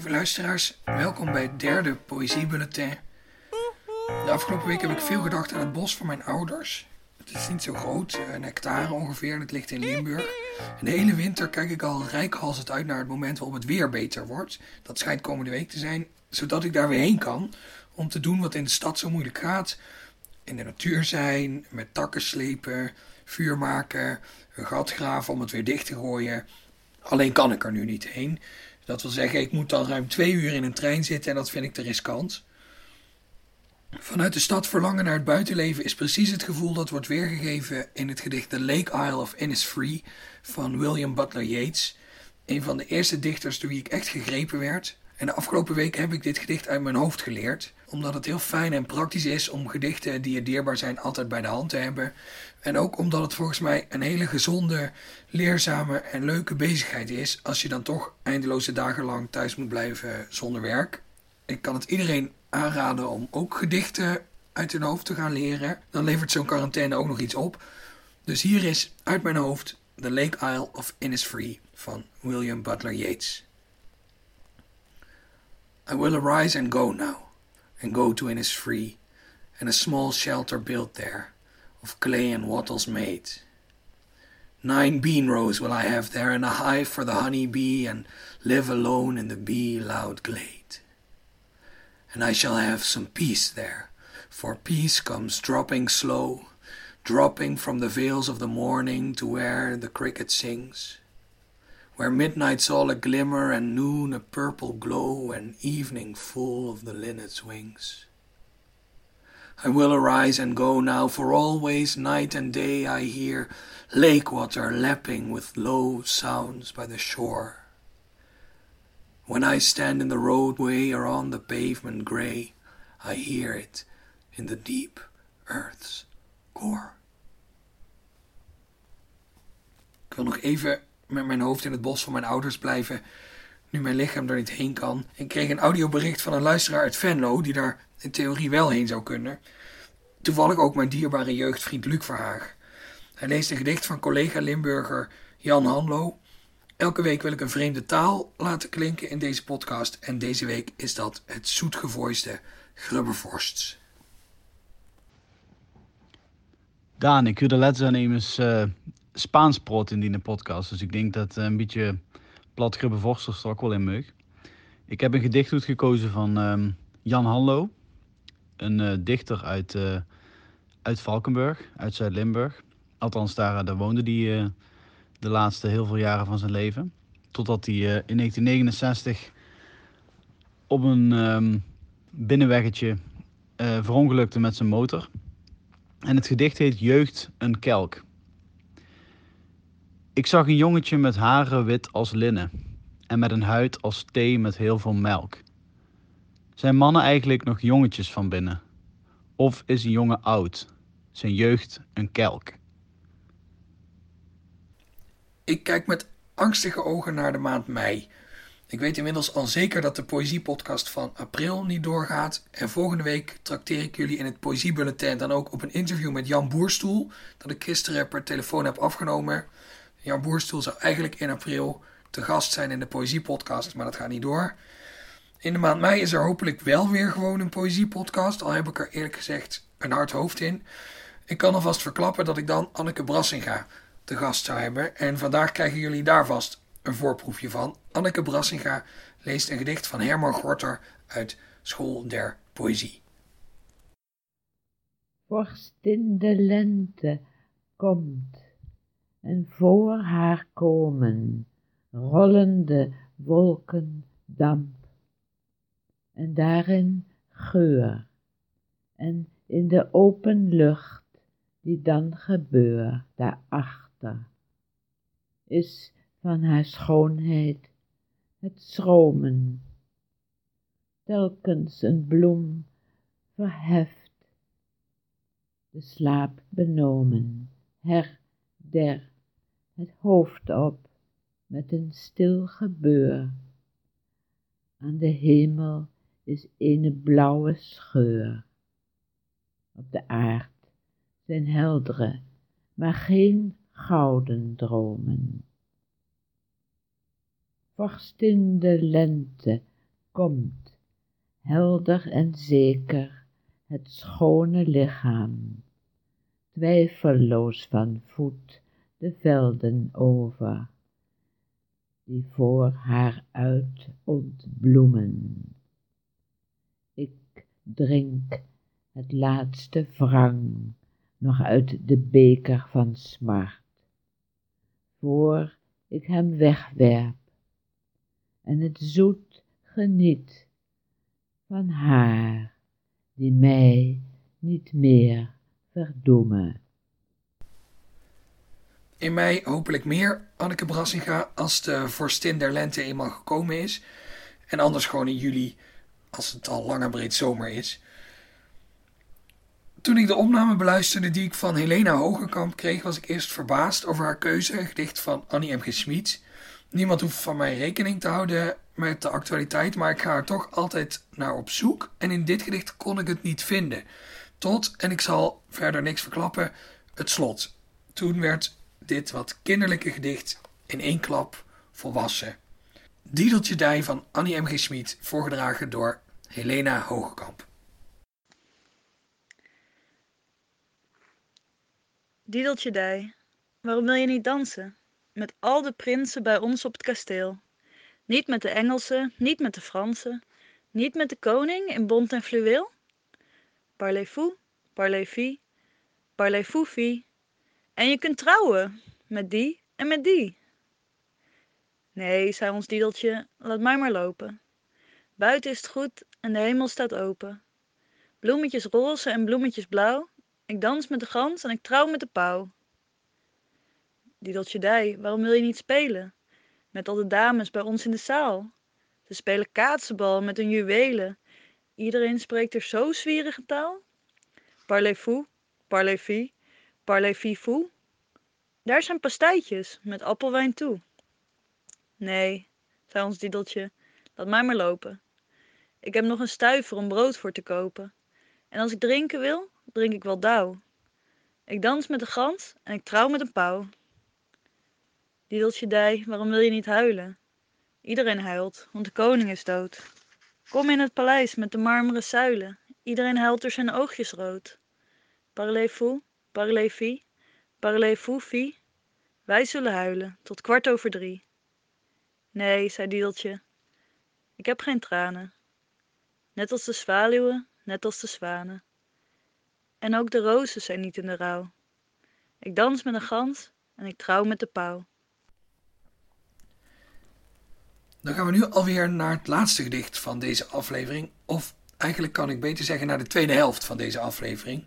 Lieve luisteraars, welkom bij het derde Poëziebulletin. De afgelopen week heb ik veel gedacht aan het bos van mijn ouders. Het is niet zo groot, een hectare ongeveer, en het ligt in Limburg. En de hele winter kijk ik al rijkhalsend uit naar het moment waarop het weer beter wordt. Dat schijnt komende week te zijn, zodat ik daar weer heen kan om te doen wat in de stad zo moeilijk gaat. In de natuur zijn, met takken slepen, vuur maken, een gat graven om het weer dicht te gooien. Alleen kan ik er nu niet heen. Dat wil zeggen, ik moet dan ruim twee uur in een trein zitten en dat vind ik te riskant. Vanuit de stad verlangen naar het buitenleven is precies het gevoel dat wordt weergegeven in het gedicht The Lake Isle of Innisfree van William Butler Yeats. Een van de eerste dichters door wie ik echt gegrepen werd. En de afgelopen weken heb ik dit gedicht uit mijn hoofd geleerd, omdat het heel fijn en praktisch is om gedichten die je dierbaar zijn altijd bij de hand te hebben. En ook omdat het volgens mij een hele gezonde, leerzame en leuke bezigheid is als je dan toch eindeloze dagen lang thuis moet blijven zonder werk. Ik kan het iedereen aanraden om ook gedichten uit hun hoofd te gaan leren. Dan levert zo'n quarantaine ook nog iets op. Dus hier is uit mijn hoofd The Lake Isle of Innisfree van William Butler Yeats. I will arise and go now, and go to Innisfree, and a small shelter built there, of clay and wattles made. Nine bean rows will I have there, and a hive for the honey bee, and live alone in the bee loud glade and I shall have some peace there, for peace comes dropping slow, dropping from the vales of the morning to where the cricket sings, where midnight's all a glimmer and noon a purple glow and evening full of the linnet's wings. I will arise and go now, for always night and day I hear lake water lapping with low sounds by the shore when I stand in the roadway or on the pavement grey, I hear it in the deep earth's core. Ik wil nog even met mijn hoofd in het bos van mijn ouders blijven, nu mijn lichaam er niet heen kan. Ik kreeg een audiobericht van een luisteraar uit Venlo, die daar in theorie wel heen zou kunnen. Toevallig ook mijn dierbare jeugdvriend Luc Verhaag. Hij leest een gedicht van collega Limburger Jan Hanlo Elke week wil ik een vreemde taal laten klinken in deze podcast. En deze week is dat het zoetgevoiste grubbervorsts. Daan, ik wilde letten aannemens uh, Spaans prot in die podcast. Dus ik denk dat een beetje plat grubbervorsters er ook wel in meug. Ik heb een gedicht gekozen van um, Jan Hanlo. Een uh, dichter uit, uh, uit Valkenburg, uit Zuid-Limburg. Althans, daar, daar woonde die de laatste heel veel jaren van zijn leven. Totdat hij in 1969 op een um, binnenweggetje verongelukte met zijn motor. En het gedicht heet Jeugd een kelk. Ik zag een jongetje met haren wit als linnen en met een huid als thee met heel veel melk. Zijn mannen eigenlijk nog jongetjes van binnen? Of is een jongen oud, zijn jeugd een kelk? Ik kijk met angstige ogen naar de maand mei. Ik weet inmiddels al zeker dat de poëziepodcast van april niet doorgaat. En volgende week trakteer ik jullie in het Poëziebulletin dan ook op een interview met Jan Boerstoel. Dat ik gisteren per telefoon heb afgenomen. Jan Boerstoel zou eigenlijk in april te gast zijn in de Poëziepodcast, maar dat gaat niet door. In de maand mei is er hopelijk wel weer gewoon een Poëziepodcast. Al heb ik er eerlijk gezegd een hard hoofd in. Ik kan alvast verklappen dat ik dan Anneke Brassinga te gast zou hebben. En vandaag krijgen jullie daar vast een voorproefje van. Anneke Brassinga leest een gedicht van Herman Gorter uit School der Poëzie. Vorstin de lente komt en voor haar komen rollende wolken damp en daarin geur en in de open lucht die dan gebeurt daarachter is van haar schoonheid het schromen. Telkens een bloem verheft, de slaap benomen, her, der, het hoofd op met een stil gebeur. Aan de hemel is een blauwe scheur. Op de aard zijn heldere, maar geen gouden dromen. Vorstin de lente komt, helder en zeker, het schone lichaam, twijfelloos van voet de velden over, die voor haar uit ontbloemen. Ik drink het laatste wrang nog uit de beker van smart, voor ik hem wegwerp en het zoet geniet van haar die mij niet meer verdoemen. In mei hopelijk meer Anneke Brassinga als de vorstin der lente eenmaal gekomen is. En anders gewoon in juli als het al lang en breed zomer is. Toen ik de opname beluisterde die ik van Helena Hogenkamp kreeg, was ik eerst verbaasd over haar keuze, een gedicht van Annie M. G. Niemand hoeft van mij rekening te houden met de actualiteit, maar ik ga er toch altijd naar op zoek. En in dit gedicht kon ik het niet vinden. Tot, en ik zal verder niks verklappen, het slot. Toen werd dit wat kinderlijke gedicht in één klap volwassen. Diedeltje Dij van Annie M. G. Schmid, voorgedragen door Helena Hogekamp. Diedeltje Dij, waarom wil je niet dansen? Met al de prinsen bij ons op het kasteel. Niet met de Engelsen, niet met de Fransen, niet met de koning in bont en fluweel? Parlez-vous, parlez-vie, parlez-vous-vie. En je kunt trouwen, met die en met die. Nee, zei ons Diedeltje, laat mij maar lopen. Buiten is het goed en de hemel staat open. Bloemetjes roze en bloemetjes blauw. Ik dans met de gans en ik trouw met de pauw. Diedeltje Dij, waarom wil je niet spelen? Met al de dames bij ons in de zaal. Ze spelen kaatsenbal met hun juwelen. Iedereen spreekt er zo zwierige taal. Parlez-vous, parlez-vie, parlez-vie-fou. Daar zijn pastijtjes met appelwijn toe. Nee, zei ons Diedeltje, laat mij maar lopen. Ik heb nog een stuiver om brood voor te kopen. En als ik drinken wil, drink ik wel dauw. Ik dans met de gans en ik trouw met een pauw. Diedeltje Dij, waarom wil je niet huilen? Iedereen huilt, want de koning is dood. Kom in het paleis met de marmeren zuilen. Iedereen huilt door zijn oogjes rood. Parlez-vous, parlez-vie, parlez-vous-vie. Wij zullen huilen tot kwart over drie. Nee, zei Diedeltje, ik heb geen tranen. Net als de zwaluwen, net als de zwanen. En ook de rozen zijn niet in de rouw. Ik dans met een gans en ik trouw met de pauw. Dan gaan we nu alweer naar het laatste gedicht van deze aflevering. Of eigenlijk kan ik beter zeggen naar de tweede helft van deze aflevering.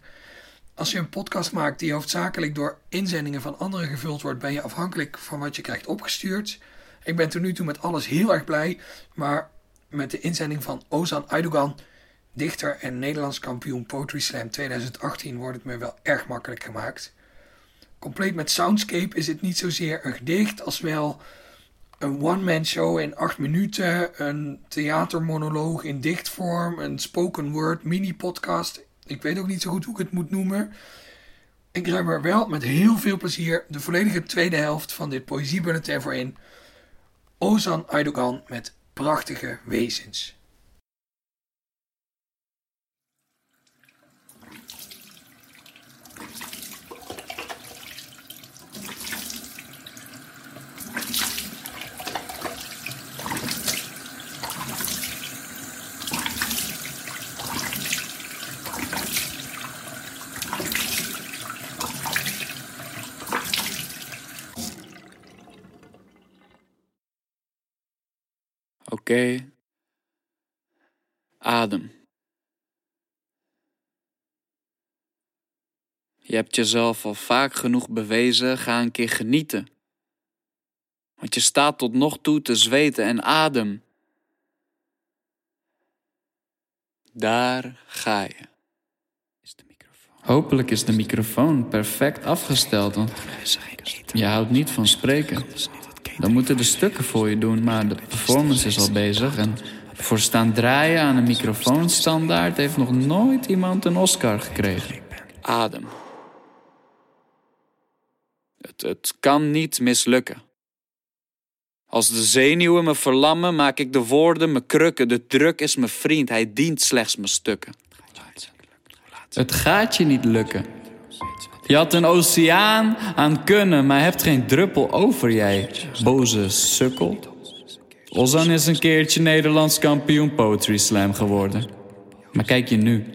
Als je een podcast maakt die hoofdzakelijk door inzendingen van anderen gevuld wordt, ben je afhankelijk van wat je krijgt opgestuurd. Ik ben tot nu toe met alles heel erg blij, maar met de inzending van Ozan Aydogan, dichter en Nederlands kampioen Poetry Slam 2018, wordt het me wel erg makkelijk gemaakt. Compleet met soundscape is het niet zozeer een gedicht als wel een one-man show in acht minuten, een theatermonoloog in dichtvorm, een spoken word mini-podcast. Ik weet ook niet zo goed hoe ik het moet noemen. Ik ruim er wel met heel veel plezier de volledige tweede helft van dit poëziebulletin voor in. Ozan Aydogan met prachtige wezens. Oké. Adem. Je hebt jezelf al vaak genoeg bewezen, ga een keer genieten. Want je staat tot nog toe te zweten en adem. Daar ga je. Hopelijk is de microfoon perfect afgesteld, want je houdt niet van spreken. Dan moeten de stukken voor je doen, maar de performance is al bezig. En voor staan draaien aan een microfoonstandaard heeft nog nooit iemand een Oscar gekregen. Adem. Het, het kan niet mislukken. Als de zenuwen me verlammen, maak ik de woorden me krukken. De druk is mijn vriend, hij dient slechts mijn stukken. Het gaat je niet lukken. Je had een oceaan aan kunnen, maar hebt geen druppel over, jij boze sukkel. Ozan is een keertje Nederlands kampioen Poetry Slam geworden. Maar kijk je nu.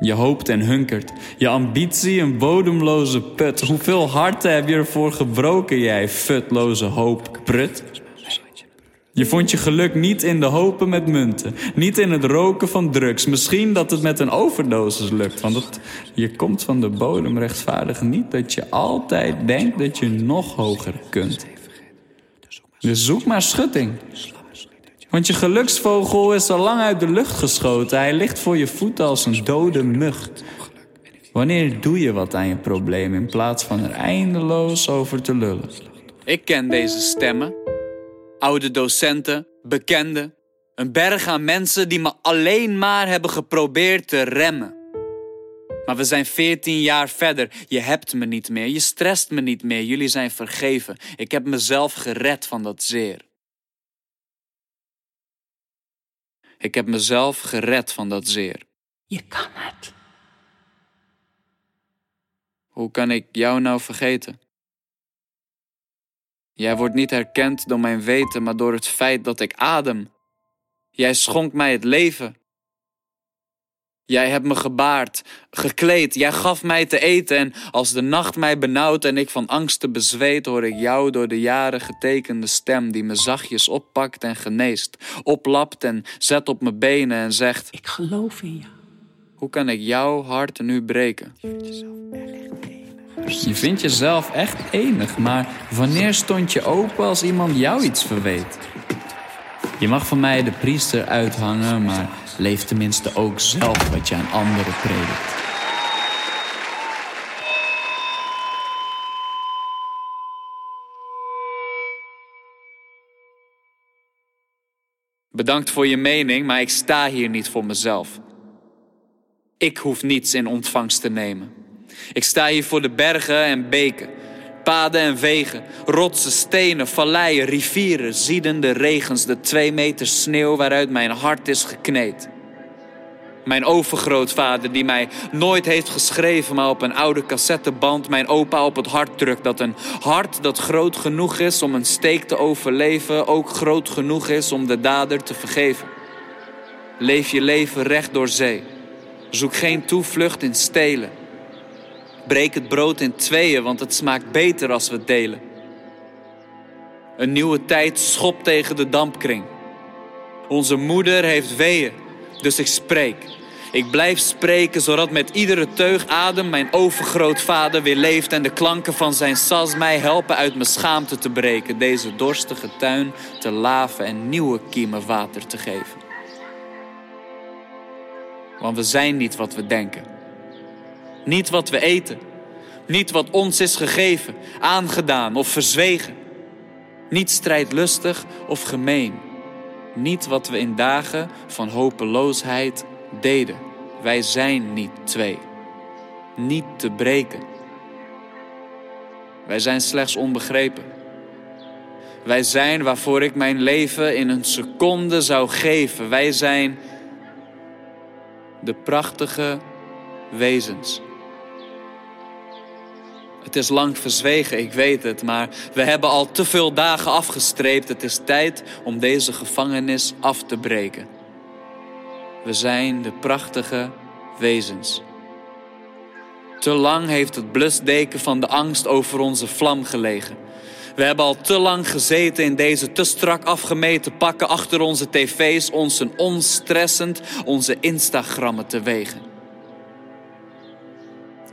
Je hoopt en hunkert. Je ambitie een bodemloze put. Hoeveel harten heb je ervoor gebroken, jij futloze hoop prut? Je vond je geluk niet in de hopen met munten. Niet in het roken van drugs. Misschien dat het met een overdosis lukt. Want je komt van de bodem rechtvaardig niet dat je altijd denkt dat je nog hoger kunt. Dus zoek maar schutting. Want je geluksvogel is al lang uit de lucht geschoten. Hij ligt voor je voeten als een dode mug. Wanneer doe je wat aan je probleem in plaats van er eindeloos over te lullen? Ik ken deze stemmen. Oude docenten, bekenden. Een berg aan mensen die me alleen maar hebben geprobeerd te remmen. Maar we zijn veertien jaar verder. Je hebt me niet meer, je stresst me niet meer. Jullie zijn vergeven. Ik heb mezelf gered van dat zeer. Ik heb mezelf gered van dat zeer. Je kan het. Hoe kan ik jou nou vergeten? Jij wordt niet herkend door mijn weten, maar door het feit dat ik adem. Jij schonk mij het leven. Jij hebt me gebaard, gekleed, jij gaf mij te eten en als de nacht mij benauwt en ik van angsten bezweet, hoor ik jou door de jaren getekende stem die me zachtjes oppakt en geneest, oplapt en zet op mijn benen en zegt: Ik geloof in je. Hoe kan ik jouw hart nu breken? Je vindt jezelf echt enig, maar wanneer stond je open als iemand jou iets verweet? Je mag van mij de priester uithangen, maar leef tenminste ook zelf wat je aan anderen predikt. Bedankt voor je mening, maar ik sta hier niet voor mezelf. Ik hoef niets in ontvangst te nemen. Ik sta hier voor de bergen en beken, paden en wegen, rotsen, stenen, valleien, rivieren, ziedende regens, de twee meter sneeuw waaruit mijn hart is gekneed. Mijn overgrootvader die mij nooit heeft geschreven, maar op een oude cassetteband mijn opa op het hart drukt. Dat een hart dat groot genoeg is om een steek te overleven, ook groot genoeg is om de dader te vergeven. Leef je leven recht door zee. Zoek geen toevlucht in stelen. Breek het brood in tweeën, want het smaakt beter als we het delen. Een nieuwe tijd schopt tegen de dampkring. Onze moeder heeft weeën, dus ik spreek. Ik blijf spreken, zodat met iedere teug adem mijn overgrootvader weer leeft en de klanken van zijn sas mij helpen uit mijn schaamte te breken, deze dorstige tuin te laven en nieuwe kiemen water te geven. Want we zijn niet wat we denken. Niet wat we eten. Niet wat ons is gegeven, aangedaan of verzwegen. Niet strijdlustig of gemeen. Niet wat we in dagen van hopeloosheid deden. Wij zijn niet twee. Niet te breken. Wij zijn slechts onbegrepen. Wij zijn waarvoor ik mijn leven in een seconde zou geven. Wij zijn de prachtige wezens. Het is lang verzwegen, ik weet het, maar we hebben al te veel dagen afgestreept. Het is tijd om deze gevangenis af te breken. We zijn de prachtige wezens. Te lang heeft het blusdeken van de angst over onze vlam gelegen. We hebben al te lang gezeten in deze te strak afgemeten pakken achter onze tv's, ons onstressend onze Instagrammen te wegen.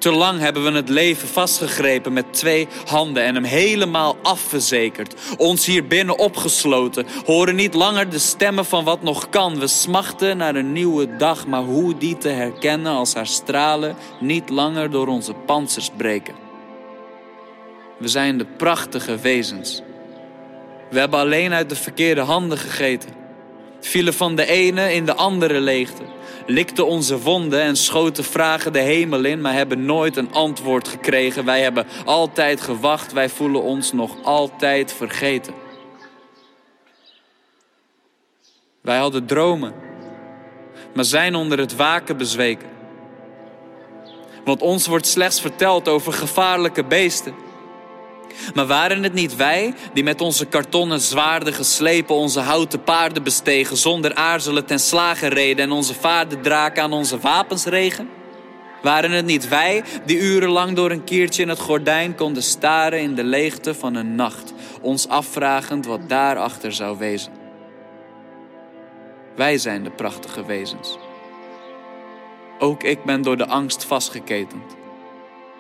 Te lang hebben we het leven vastgegrepen met twee handen en hem helemaal afverzekerd. Ons hier binnen opgesloten, horen niet langer de stemmen van wat nog kan. We smachten naar een nieuwe dag, maar hoe die te herkennen als haar stralen niet langer door onze panzers breken. We zijn de prachtige wezens. We hebben alleen uit de verkeerde handen gegeten vielen van de ene in de andere leegte, likten onze wonden en schoten vragen de hemel in, maar hebben nooit een antwoord gekregen. Wij hebben altijd gewacht, wij voelen ons nog altijd vergeten. Wij hadden dromen, maar zijn onder het waken bezweken. Want ons wordt slechts verteld over gevaarlijke beesten maar waren het niet wij die met onze kartonnen zwaarden geslepen onze houten paarden bestegen, zonder aarzelen ten slagen reden en onze vaardendraken aan onze wapens regen? Waren het niet wij die urenlang door een kiertje in het gordijn konden staren in de leegte van een nacht, ons afvragend wat daarachter zou wezen? Wij zijn de prachtige wezens. Ook ik ben door de angst vastgeketend.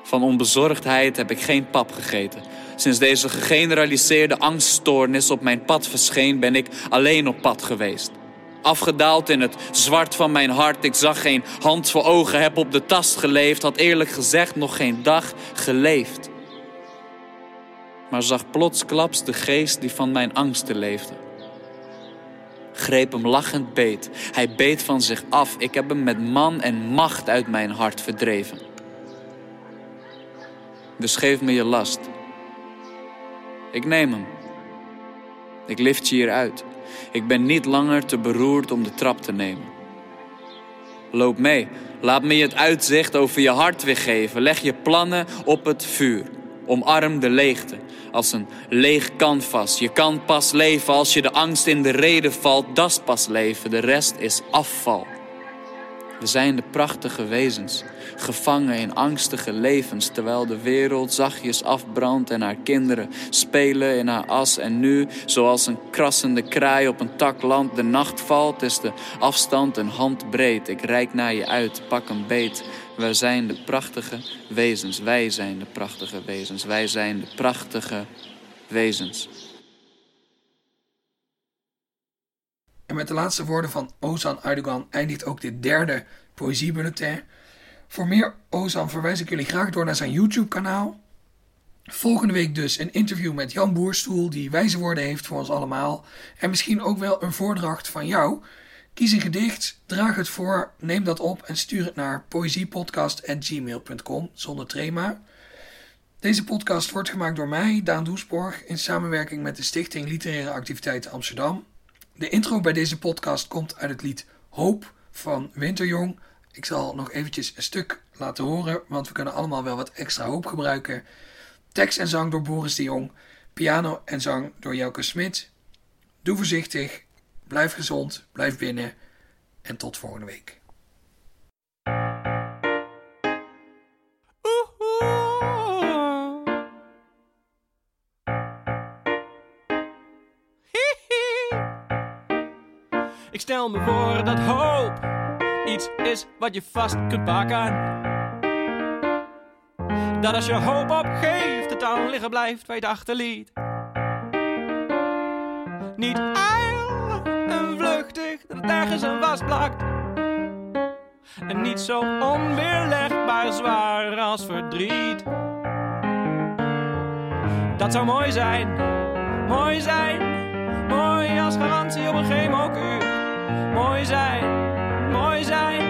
Van onbezorgdheid heb ik geen pap gegeten. Sinds deze gegeneraliseerde angststoornis op mijn pad verscheen, ben ik alleen op pad geweest. Afgedaald in het zwart van mijn hart, ik zag geen hand voor ogen, heb op de tast geleefd, had eerlijk gezegd nog geen dag geleefd. Maar zag plotsklaps de geest die van mijn angsten leefde. Greep hem lachend beet. Hij beet van zich af. Ik heb hem met man en macht uit mijn hart verdreven. Dus geef me je last. Ik neem hem. Ik lift je hieruit. Ik ben niet langer te beroerd om de trap te nemen. Loop mee. Laat me je het uitzicht over je hart weer geven. Leg je plannen op het vuur. Omarm de leegte als een leeg canvas. Je kan pas leven als je de angst in de reden valt. Dat is pas leven. De rest is afval. We zijn de prachtige wezens, gevangen in angstige levens, terwijl de wereld zachtjes afbrandt en haar kinderen spelen in haar as. En nu, zoals een krassende kraai op een tak land, de nacht valt, is de afstand een handbreed. Ik reik naar je uit, pak een beet. Wij zijn de prachtige wezens, wij zijn de prachtige wezens, wij zijn de prachtige wezens. En met de laatste woorden van Ozan Aydogan eindigt ook dit derde poëziebulletin. Voor meer Ozan verwijs ik jullie graag door naar zijn YouTube-kanaal. Volgende week dus een interview met Jan Boerstoel, die wijze woorden heeft voor ons allemaal. En misschien ook wel een voordracht van jou. Kies een gedicht, draag het voor, neem dat op en stuur het naar poëziepodcast.gmail.com zonder trema. Deze podcast wordt gemaakt door mij, Daan Doesborg, in samenwerking met de Stichting Literaire Activiteiten Amsterdam. De intro bij deze podcast komt uit het lied Hoop van Winterjong. Ik zal nog eventjes een stuk laten horen, want we kunnen allemaal wel wat extra hoop gebruiken. Tekst en zang door Boris de Jong, piano en zang door Jelke Smit. Doe voorzichtig, blijf gezond, blijf binnen en tot volgende week. Stel me voor dat hoop iets is wat je vast kunt pakken. Dat als je hoop opgeeft, het dan liggen blijft waar je het achterliet. Niet ijl en vluchtig, dat het nergens aan vastplakt. En niet zo onweerlegbaar zwaar als verdriet. Dat zou mooi zijn, mooi zijn, mooi als garantie op een chemokuur. Mooi zijn, mooi zijn,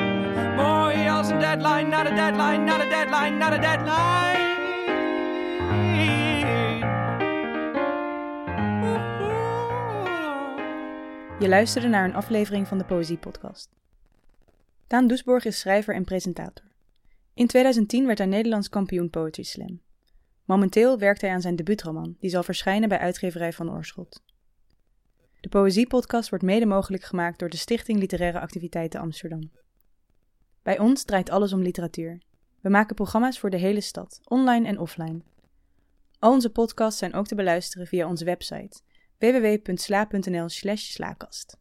mooi als een deadline, naar de deadline, naar de deadline, naar de deadline. Je luisterde naar een aflevering van de Poëzie Podcast. Daan Doesborg is schrijver en presentator. In 2010 werd hij Nederlands kampioen Poetry Slam. Momenteel werkt hij aan zijn debuutroman, die zal verschijnen bij uitgeverij van Oorschot. De Poëzie-podcast wordt mede mogelijk gemaakt door de Stichting Literaire Activiteiten Amsterdam. Bij ons draait alles om literatuur. We maken programma's voor de hele stad, online en offline. Al onze podcasts zijn ook te beluisteren via onze website www.sla.nl/slaakast.